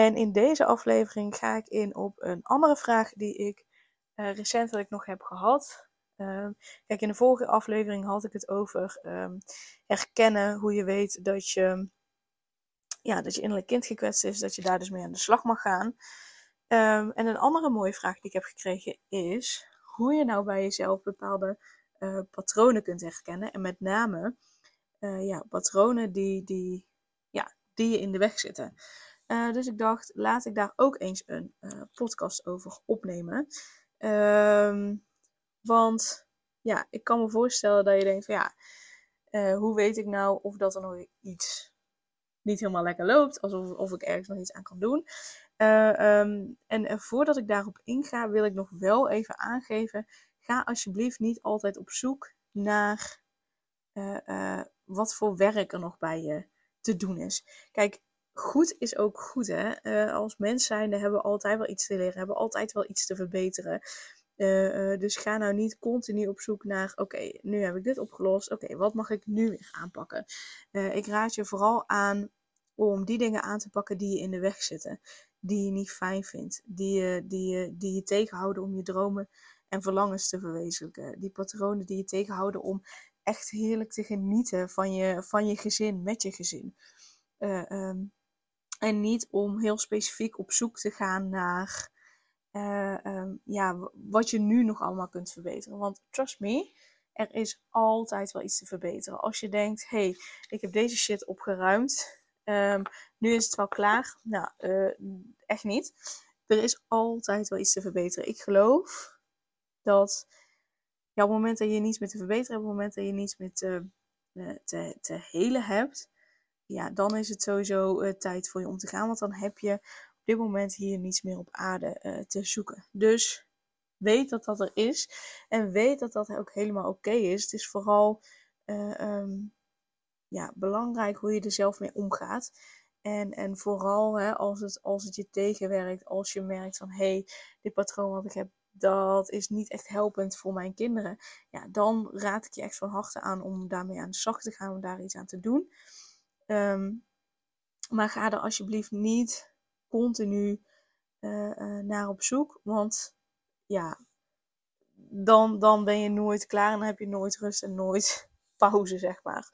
En in deze aflevering ga ik in op een andere vraag die ik uh, recentelijk nog heb gehad. Ehm, kijk, in de vorige aflevering had ik het over um, herkennen hoe je weet dat je, ja, dat je innerlijk kind gekwetst is, dat je daar dus mee aan de slag mag gaan. Um, en een andere mooie vraag die ik heb gekregen is hoe je nou bij jezelf bepaalde uh, patronen kunt herkennen. En met name uh, ja, patronen die, die, ja, die je in de weg zitten. Uh, dus ik dacht, laat ik daar ook eens een uh, podcast over opnemen. Um, want ja, ik kan me voorstellen dat je denkt van ja, uh, hoe weet ik nou of dat er nog iets niet helemaal lekker loopt, alsof of ik ergens nog iets aan kan doen. Um, en voordat ik daarop inga, wil ik nog wel even aangeven, ga alsjeblieft niet altijd op zoek naar wat voor werk er nog bij je te doen is. Kijk, goed is ook goed. Hè? Uh, als mens zijnde hebben we altijd wel iets te leren, hebben we altijd wel iets te verbeteren. Uh, uh, dus ga nou niet continu op zoek naar, oké, nu heb ik dit opgelost, oké, wat mag ik nu weer aanpakken? ik raad je vooral aan om die dingen aan te pakken die je in de weg zitten, die je niet fijn vindt, die je, die je, die je tegenhouden om je dromen en verlangens te verwezenlijken, die patronen die je tegenhouden om echt heerlijk te genieten van je, van je gezin, met je gezin. Um, en niet om heel specifiek op zoek te gaan naar uh, um, ja, wat je nu nog allemaal kunt verbeteren. Want trust me, er is altijd wel iets te verbeteren. Als je denkt, hé, hey, ik heb deze shit opgeruimd. Um, nu is het wel klaar. Nou, uh, echt niet. Er is altijd wel iets te verbeteren. Ik geloof dat ja, op moment dat je niets meer te verbeteren hebt, op het moment dat je niets meer te, uh, te, te helen hebt, ja, dan is het sowieso uh, tijd voor je om te gaan. Want dan heb je op dit moment hier niets meer op aarde uh, te zoeken. Dus weet dat dat er is. En weet dat dat ook helemaal oké is. Het is vooral uh, um, ja, belangrijk hoe je er zelf mee omgaat. En, en vooral hè, als, het, als het je tegenwerkt, als je merkt van hé, hey, dit patroon wat ik heb, dat is niet echt helpend voor mijn kinderen. Ja, dan raad ik je echt van harte aan om daarmee aan de slag te gaan, om daar iets aan te doen. Um, maar ga er alsjeblieft niet continu uh, uh, naar op zoek. Want ja, dan, dan ben je nooit klaar en dan heb je nooit rust en nooit pauze, zeg maar.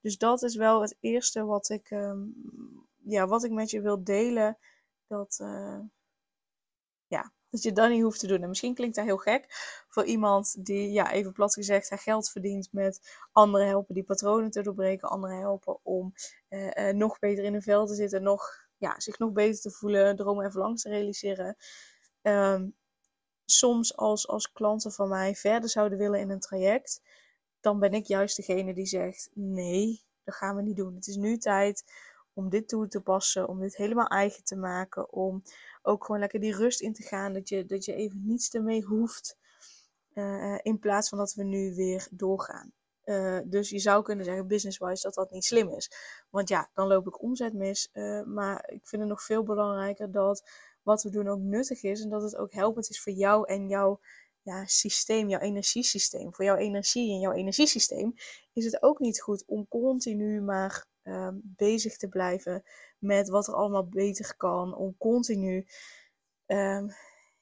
Dus dat is wel het eerste wat ik, um, ja, wat ik met je wil delen. Dat, ja, dat je dat niet hoeft te doen. En misschien klinkt dat heel gek voor iemand die, ja, even plat gezegd, haar geld verdient met anderen helpen die patronen te doorbreken, anderen helpen om uh, uh, nog beter in hun vel te zitten, nog, ja, zich nog beter te voelen, dromen en verlangens te realiseren. Um, soms als, als klanten van mij verder zouden willen in een traject, dan ben ik juist degene die zegt: nee, dat gaan we niet doen. Het is nu tijd om dit toe te passen, om dit helemaal eigen te maken, om ook gewoon lekker die rust in te gaan, dat je, dat je even niets ermee hoeft, uh, in plaats van dat we nu weer doorgaan. Uh, dus je zou kunnen zeggen, business-wise, dat dat niet slim is. Want ja, dan loop ik omzet mis. Maar ik vind het nog veel belangrijker dat wat we doen ook nuttig is. En dat het ook helpend is voor jou en jouw ja, systeem, jouw energiesysteem. Voor jouw energie en jouw energiesysteem is het ook niet goed om continu maar um, bezig te blijven met wat er allemaal beter kan. Om continu um,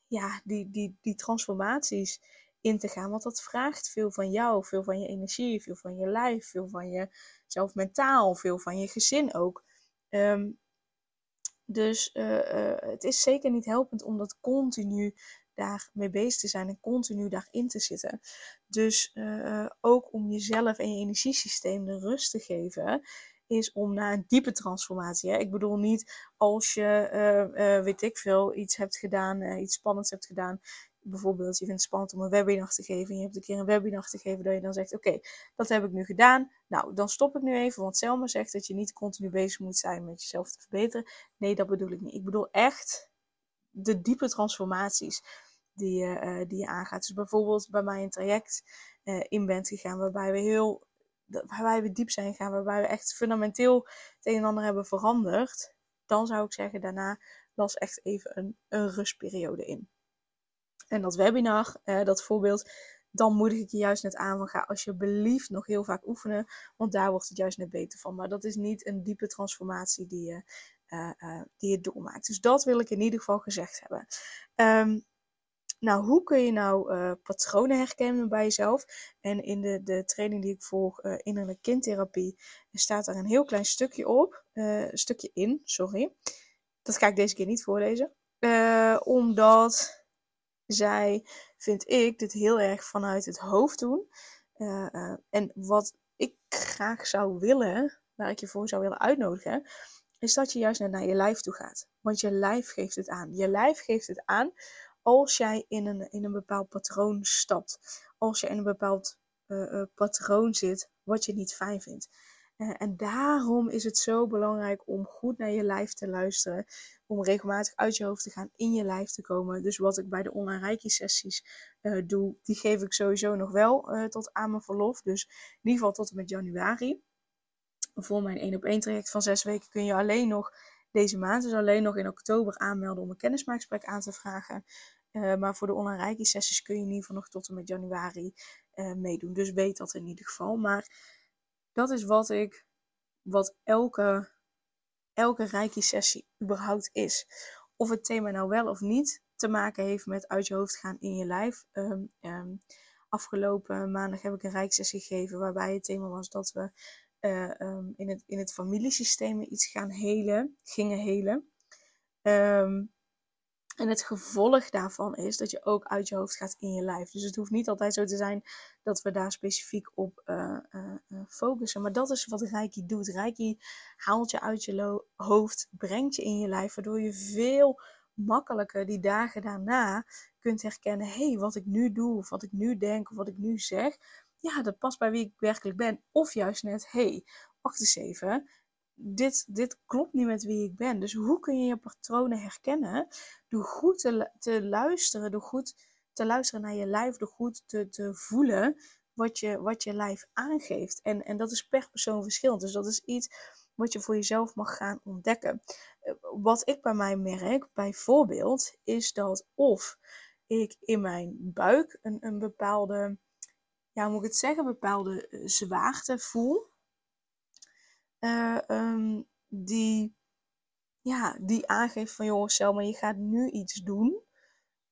ja, die, die, die transformaties in te gaan. Want dat vraagt veel van jou, veel van je energie, veel van je lijf, veel van je zelf mentaal, veel van je gezin ook. Um, dus uh, uh, het is zeker niet helpend om dat continu daarmee bezig te zijn en continu daarin te zitten. Dus uh, ook om jezelf en je energiesysteem de rust te geven, is om naar een diepe transformatie. Hè? Ik bedoel niet als je, uh, uh, weet ik veel, iets hebt gedaan, uh, iets spannends hebt gedaan. Bijvoorbeeld, je vindt het spannend om een webinar te geven. En je hebt een keer een webinar te geven. Dat je dan zegt: Oké, dat heb ik nu gedaan. Nou, dan stop ik nu even. Want Selma zegt dat je niet continu bezig moet zijn met jezelf te verbeteren. Nee, dat bedoel ik niet. Ik bedoel echt de diepe transformaties die je, die je aangaat. Dus bijvoorbeeld bij mij een traject in bent gegaan waarbij we heel waarbij we diep zijn gegaan, waarbij we echt fundamenteel het een en ander hebben veranderd, dan zou ik zeggen daarna las echt even een, een rustperiode in. En dat webinar, uh, dat voorbeeld, dan moedig ik je juist net aan van ga alsjeblieft nog heel vaak oefenen, want daar wordt het juist net beter van. Maar dat is niet een diepe transformatie die je, uh, die je doormaakt. Dus dat wil ik in ieder geval gezegd hebben. Um, nou, hoe kun je nou uh, patronen herkennen bij jezelf? En in de, de training die ik volg, uh, innerlijke kindtherapie, staat daar een heel klein stukje op, uh, stukje in, sorry. Dat ga ik deze keer niet voorlezen. omdat zij, vind ik, dit heel erg vanuit het hoofd doen. en wat ik graag zou willen, waar ik je voor zou willen uitnodigen, is dat je juist naar je lijf toe gaat. Want je lijf geeft het aan. Je lijf geeft het aan als jij in een, in een bepaald patroon stapt. Als je in een bepaald uh, patroon zit wat je niet fijn vindt. Uh, en daarom is het zo belangrijk om goed naar je lijf te luisteren. Om regelmatig uit je hoofd te gaan, in je lijf te komen. Dus wat ik bij de online reiki sessies doe, die geef ik sowieso nog wel tot aan mijn verlof. Dus in ieder geval tot en met januari. Voor mijn 1 op 1 traject van 6 weken kun je alleen nog deze maand. Dus alleen nog in oktober aanmelden om een kennismaakgesprek aan te vragen. Uh, maar voor de online reiki sessies kun je in ieder geval nog tot en met januari uh, meedoen. Dus weet dat in ieder geval. Maar dat is wat ik, wat elke, elke reiki sessie überhaupt is. Of het thema nou wel of niet te maken heeft met uit je hoofd gaan in je lijf. Um, um, afgelopen maandag heb ik een reiki sessie gegeven waarbij het thema was dat we uh, um, in, het, in het familiesysteem iets gaan helen, gingen helen. Um, en het gevolg daarvan is dat je ook uit je hoofd gaat in je lijf. Dus het hoeft niet altijd zo te zijn dat we daar specifiek op uh, uh, focussen. Maar dat is wat Reiki doet. Reiki haalt je uit je hoofd, brengt je in je lijf, waardoor je veel makkelijker die dagen daarna kunt herkennen: hé, hey, wat ik nu doe, of wat ik nu denk, of wat ik nu zeg, ja, dat past bij wie ik werkelijk ben. Of juist net: hey, wacht eens even dit, dit klopt niet met wie ik ben. Dus hoe kun je je patronen herkennen? Door goed te, te luisteren, door goed te luisteren naar je lijf, door goed te, te voelen wat je, wat je lijf aangeeft. En, en dat is per persoon verschillend. Dus dat is iets wat je voor jezelf mag gaan ontdekken. Eh, wat ik bij mij merk, bijvoorbeeld, is dat of ik in mijn buik een, een bepaalde, ja, hoe moet ik het zeggen, bepaalde eh, zwaarte voel uh, die, ja, die aangeeft van joh, Selma, je gaat nu iets doen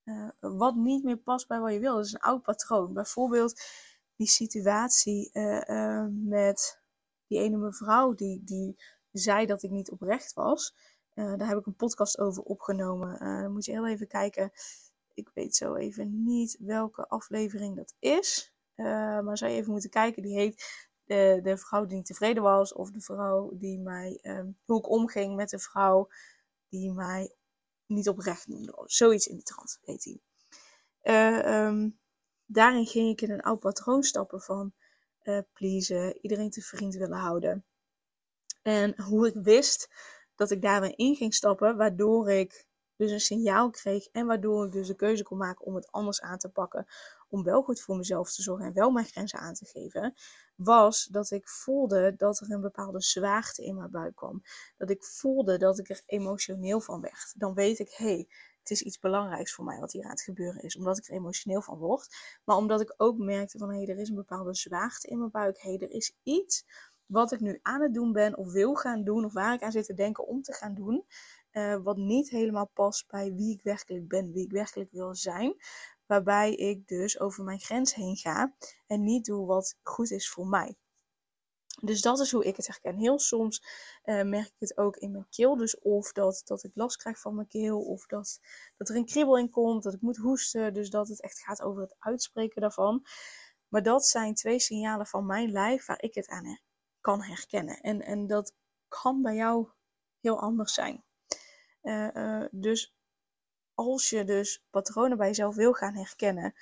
uh, wat niet meer past bij wat je wil. Dat is een oud patroon. Bijvoorbeeld die situatie met die ene mevrouw die, die zei dat ik niet oprecht was. daar heb ik een podcast over opgenomen. dan moet je heel even kijken. Ik weet zo even niet welke aflevering dat is. Maar zou je even moeten kijken. Die heet de, de vrouw die niet tevreden was, of de vrouw die mij, um, hoe ik omging met de vrouw die mij niet oprecht noemde. Zoiets in de trant, heet hij. Uh, um, daarin ging ik in een oud patroon stappen van uh, pleasen, iedereen te vriend willen houden. En hoe ik wist dat ik daarin in ging stappen, waardoor ik dus een signaal kreeg en waardoor ik dus de keuze kon maken om het anders aan te pakken, om wel goed voor mezelf te zorgen en wel mijn grenzen aan te geven, was dat ik voelde dat er een bepaalde zwaarte in mijn buik kwam. Dat ik voelde dat ik er emotioneel van werd. Dan weet ik, hé, hey, het is iets belangrijks voor mij wat hier aan het gebeuren is. Omdat ik er emotioneel van word. Maar omdat ik ook merkte van, hé, hey, er is een bepaalde zwaarte in mijn buik. Hé, hey, er is iets wat ik nu aan het doen ben of wil gaan doen. Of waar ik aan zit te denken om te gaan doen. Uh, wat niet helemaal past bij wie ik werkelijk ben, wie ik werkelijk wil zijn. Waarbij ik dus over mijn grens heen ga en niet doe wat goed is voor mij. Dus dat is hoe ik het herken. Heel soms uh, merk ik het ook in mijn keel. Dus of dat, dat ik last krijg van mijn keel. Of dat, dat er een kriebel in komt. Dat ik moet hoesten. Dus dat het echt gaat over het uitspreken daarvan. Maar dat zijn twee signalen van mijn lijf waar ik het aan kan herkennen. En, en dat kan bij jou heel anders zijn. Uh, uh, dus als je dus patronen bij jezelf wil gaan herkennen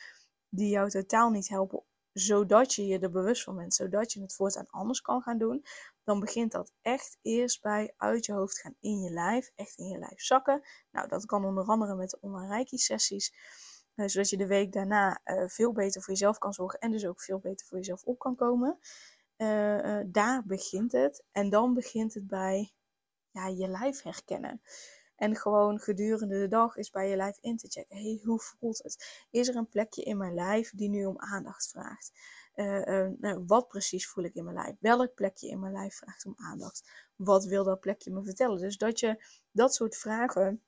die jou totaal niet helpen, zodat je je er bewust van bent, zodat je het voortaan anders kan gaan doen, dan begint dat echt eerst bij uit je hoofd gaan in je lijf, echt in je lijf zakken. Nou, dat kan onder andere met de online sessies, uh, zodat je de week daarna uh, veel beter voor jezelf kan zorgen en dus ook veel beter voor jezelf op kan komen. Uh, daar begint het. En dan begint het bij ja, je lijf herkennen. En gewoon gedurende de dag is bij je lijf in te checken. hey, hoe voelt het? Is er een plekje in mijn lijf die nu om aandacht vraagt? Uh, uh, nou, wat precies voel ik in mijn lijf? Welk plekje in mijn lijf vraagt om aandacht? Wat wil dat plekje me vertellen? Dus dat je dat soort vragen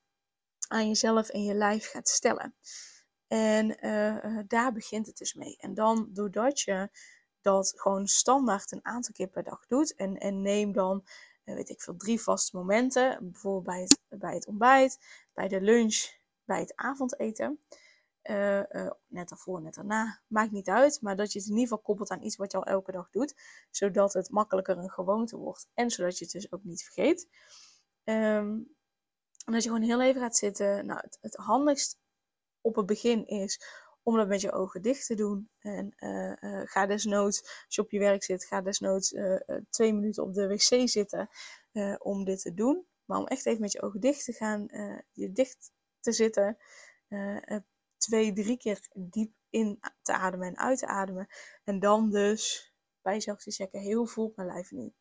aan jezelf en je lijf gaat stellen. En uh, daar begint het dus mee. En dan doordat je dat gewoon standaard een aantal keer per dag doet. En, en neem dan eh, weet ik veel, drie vaste momenten. Bijvoorbeeld bij het, bij het ontbijt, bij de lunch, bij het avondeten. Uh, uh, net daarvoor, net daarna, maakt niet uit. Maar dat je het in ieder geval koppelt aan iets wat je al elke dag doet. Zodat het makkelijker een gewoonte wordt. En zodat je het dus ook niet vergeet. Um, en dat je gewoon heel even gaat zitten. Nou, het, het handigst op het begin is om dat met je ogen dicht te doen. En uh, uh, ga desnoods, als je op je werk zit, ga desnoods uh, twee minuten op de wc zitten om dit te doen. Maar om echt even met je ogen dicht te gaan, je dicht te zitten, twee, drie keer diep in te ademen en uit te ademen. En dan dus bij jezelf te checken, heel voelt mijn lijf nu?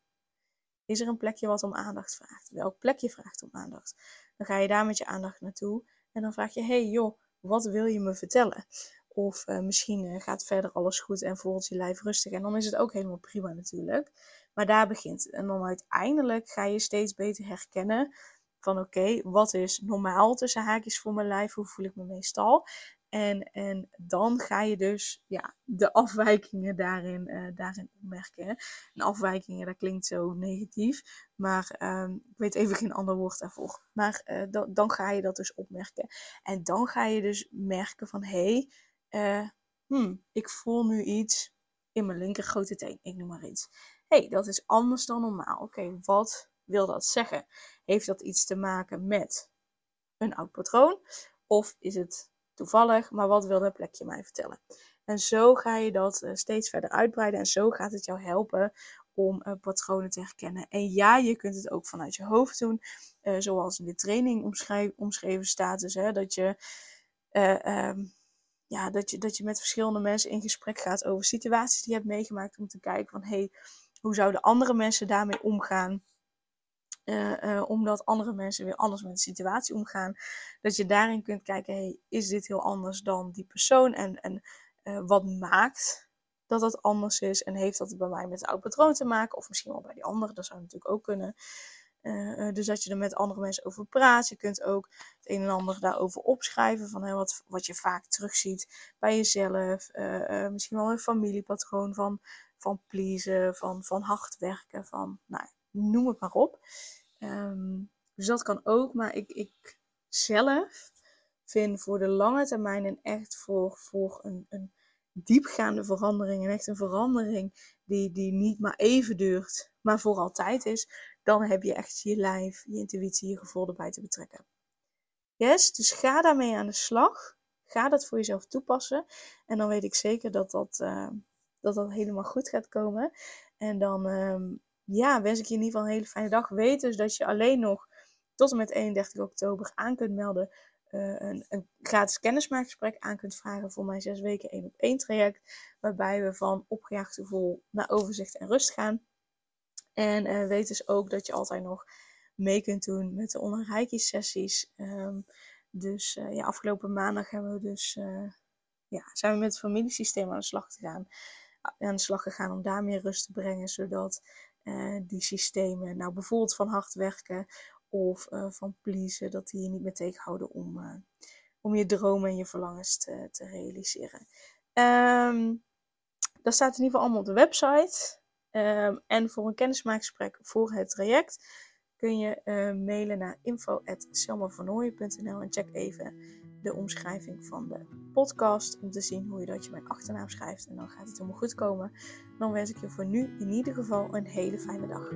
Is er een plekje wat om aandacht vraagt? Welk plekje vraagt om aandacht? Dan ga je daar met je aandacht naartoe en dan vraag je, hey joh, wat wil je me vertellen? Of uh, misschien uh, gaat verder alles goed en voelt je lijf rustig. En dan is het ook helemaal prima natuurlijk. Maar daar begint het. En dan uiteindelijk ga je steeds beter herkennen van oké, wat is normaal tussen haakjes voor mijn lijf? Hoe voel ik me meestal? En, en dan ga je dus ja, de afwijkingen daarin, daarin opmerken. En afwijkingen, dat klinkt zo negatief. Maar um, ik weet even geen ander woord daarvoor. Maar uh, dan, ga je dat dus opmerken. En dan ga je dus merken van hé, hey, uh, hmm, ik voel nu iets in mijn linker grote teen. Ik noem maar iets. Hé, hey, dat is anders dan normaal. Oké, wat wil dat zeggen? Heeft dat iets te maken met een oud patroon? Of is het toevallig, maar wat wil dat plekje mij vertellen? En zo ga je dat uh, steeds verder uitbreiden en zo gaat het jou helpen om uh, patronen te herkennen. En ja, je kunt het ook vanuit je hoofd doen, uh, zoals in de training omschreven staat. Dus hè, dat, je, um, ja, dat, je, dat je met verschillende mensen in gesprek gaat over situaties die je hebt meegemaakt, om te kijken van hey, hoe zouden andere mensen daarmee omgaan? Uh, uh, omdat andere mensen weer anders met de situatie omgaan. Dat je daarin kunt kijken, hey, is dit heel anders dan die persoon? En, en uh, wat maakt dat dat anders is? En heeft dat bij mij met het oud patroon te maken? Of misschien wel bij die andere, dat zou natuurlijk ook kunnen. dus dat je er met andere mensen over praat. Je kunt ook het een en ander daarover opschrijven. Van hè, wat, wat je vaak terugziet bij jezelf. misschien wel een familiepatroon van, van pleasen, van, van hard werken. Van, nou, noem het maar op. Um, dus dat kan ook, maar ik, ik zelf vind voor de lange termijn en echt voor, voor een, een diepgaande verandering en echt een verandering die, die niet maar even duurt, maar voor altijd is, dan heb je echt je lijf, je intuïtie, je gevoel erbij te betrekken. Yes, dus ga daarmee aan de slag. Ga dat voor jezelf toepassen. En dan weet ik zeker dat dat, uh, dat, dat helemaal goed gaat komen. En dan um, ja, wens ik je in ieder geval een hele fijne dag. Weet dus dat je alleen nog tot en met 31 oktober aan kunt melden. Uh, een, gratis kennismaakgesprek aan kunt vragen voor mijn zes weken één op één traject. Waarbij we van opgejaagd gevoel naar overzicht en rust gaan. En uh, weet dus ook dat je altijd nog mee kunt doen met de online sessies. Um, dus uh, ja, afgelopen maandag hebben we dus, ja, zijn we met het familiesysteem aan de slag gegaan. Aan de slag gegaan om daar meer rust te brengen. Zodat die systemen, nou bijvoorbeeld van hard werken of uh, van pleasen, dat die je niet meer tegenhouden om, uh, om je dromen en je verlangens te, te realiseren. Um, dat staat in ieder geval allemaal op de website. Um, en voor een kennismaakgesprek voor het traject kun je mailen naar info.selmavernooien.nl en check even de omschrijving van de podcast om te zien hoe je dat je mijn achternaam schrijft. En dan gaat het helemaal goed komen. Dan wens ik je voor nu in ieder geval een hele fijne dag.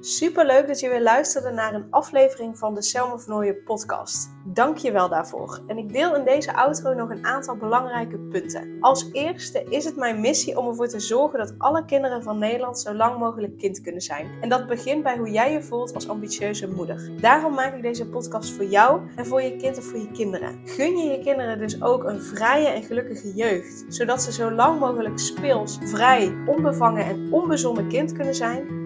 Super leuk dat je weer luisterde naar een aflevering van de Selma Vernooien podcast. Dank je wel daarvoor. En ik deel in deze outro nog een aantal belangrijke punten. Als eerste is het mijn missie om ervoor te zorgen dat alle kinderen van Nederland zo lang mogelijk kind kunnen zijn. En dat begint bij hoe jij je voelt als ambitieuze moeder. Daarom maak ik deze podcast voor jou en voor je kind of voor je kinderen. Gun je je kinderen dus ook een vrije en gelukkige jeugd, zodat ze zo lang mogelijk speels, vrij, onbevangen en onbezonnen kind kunnen zijn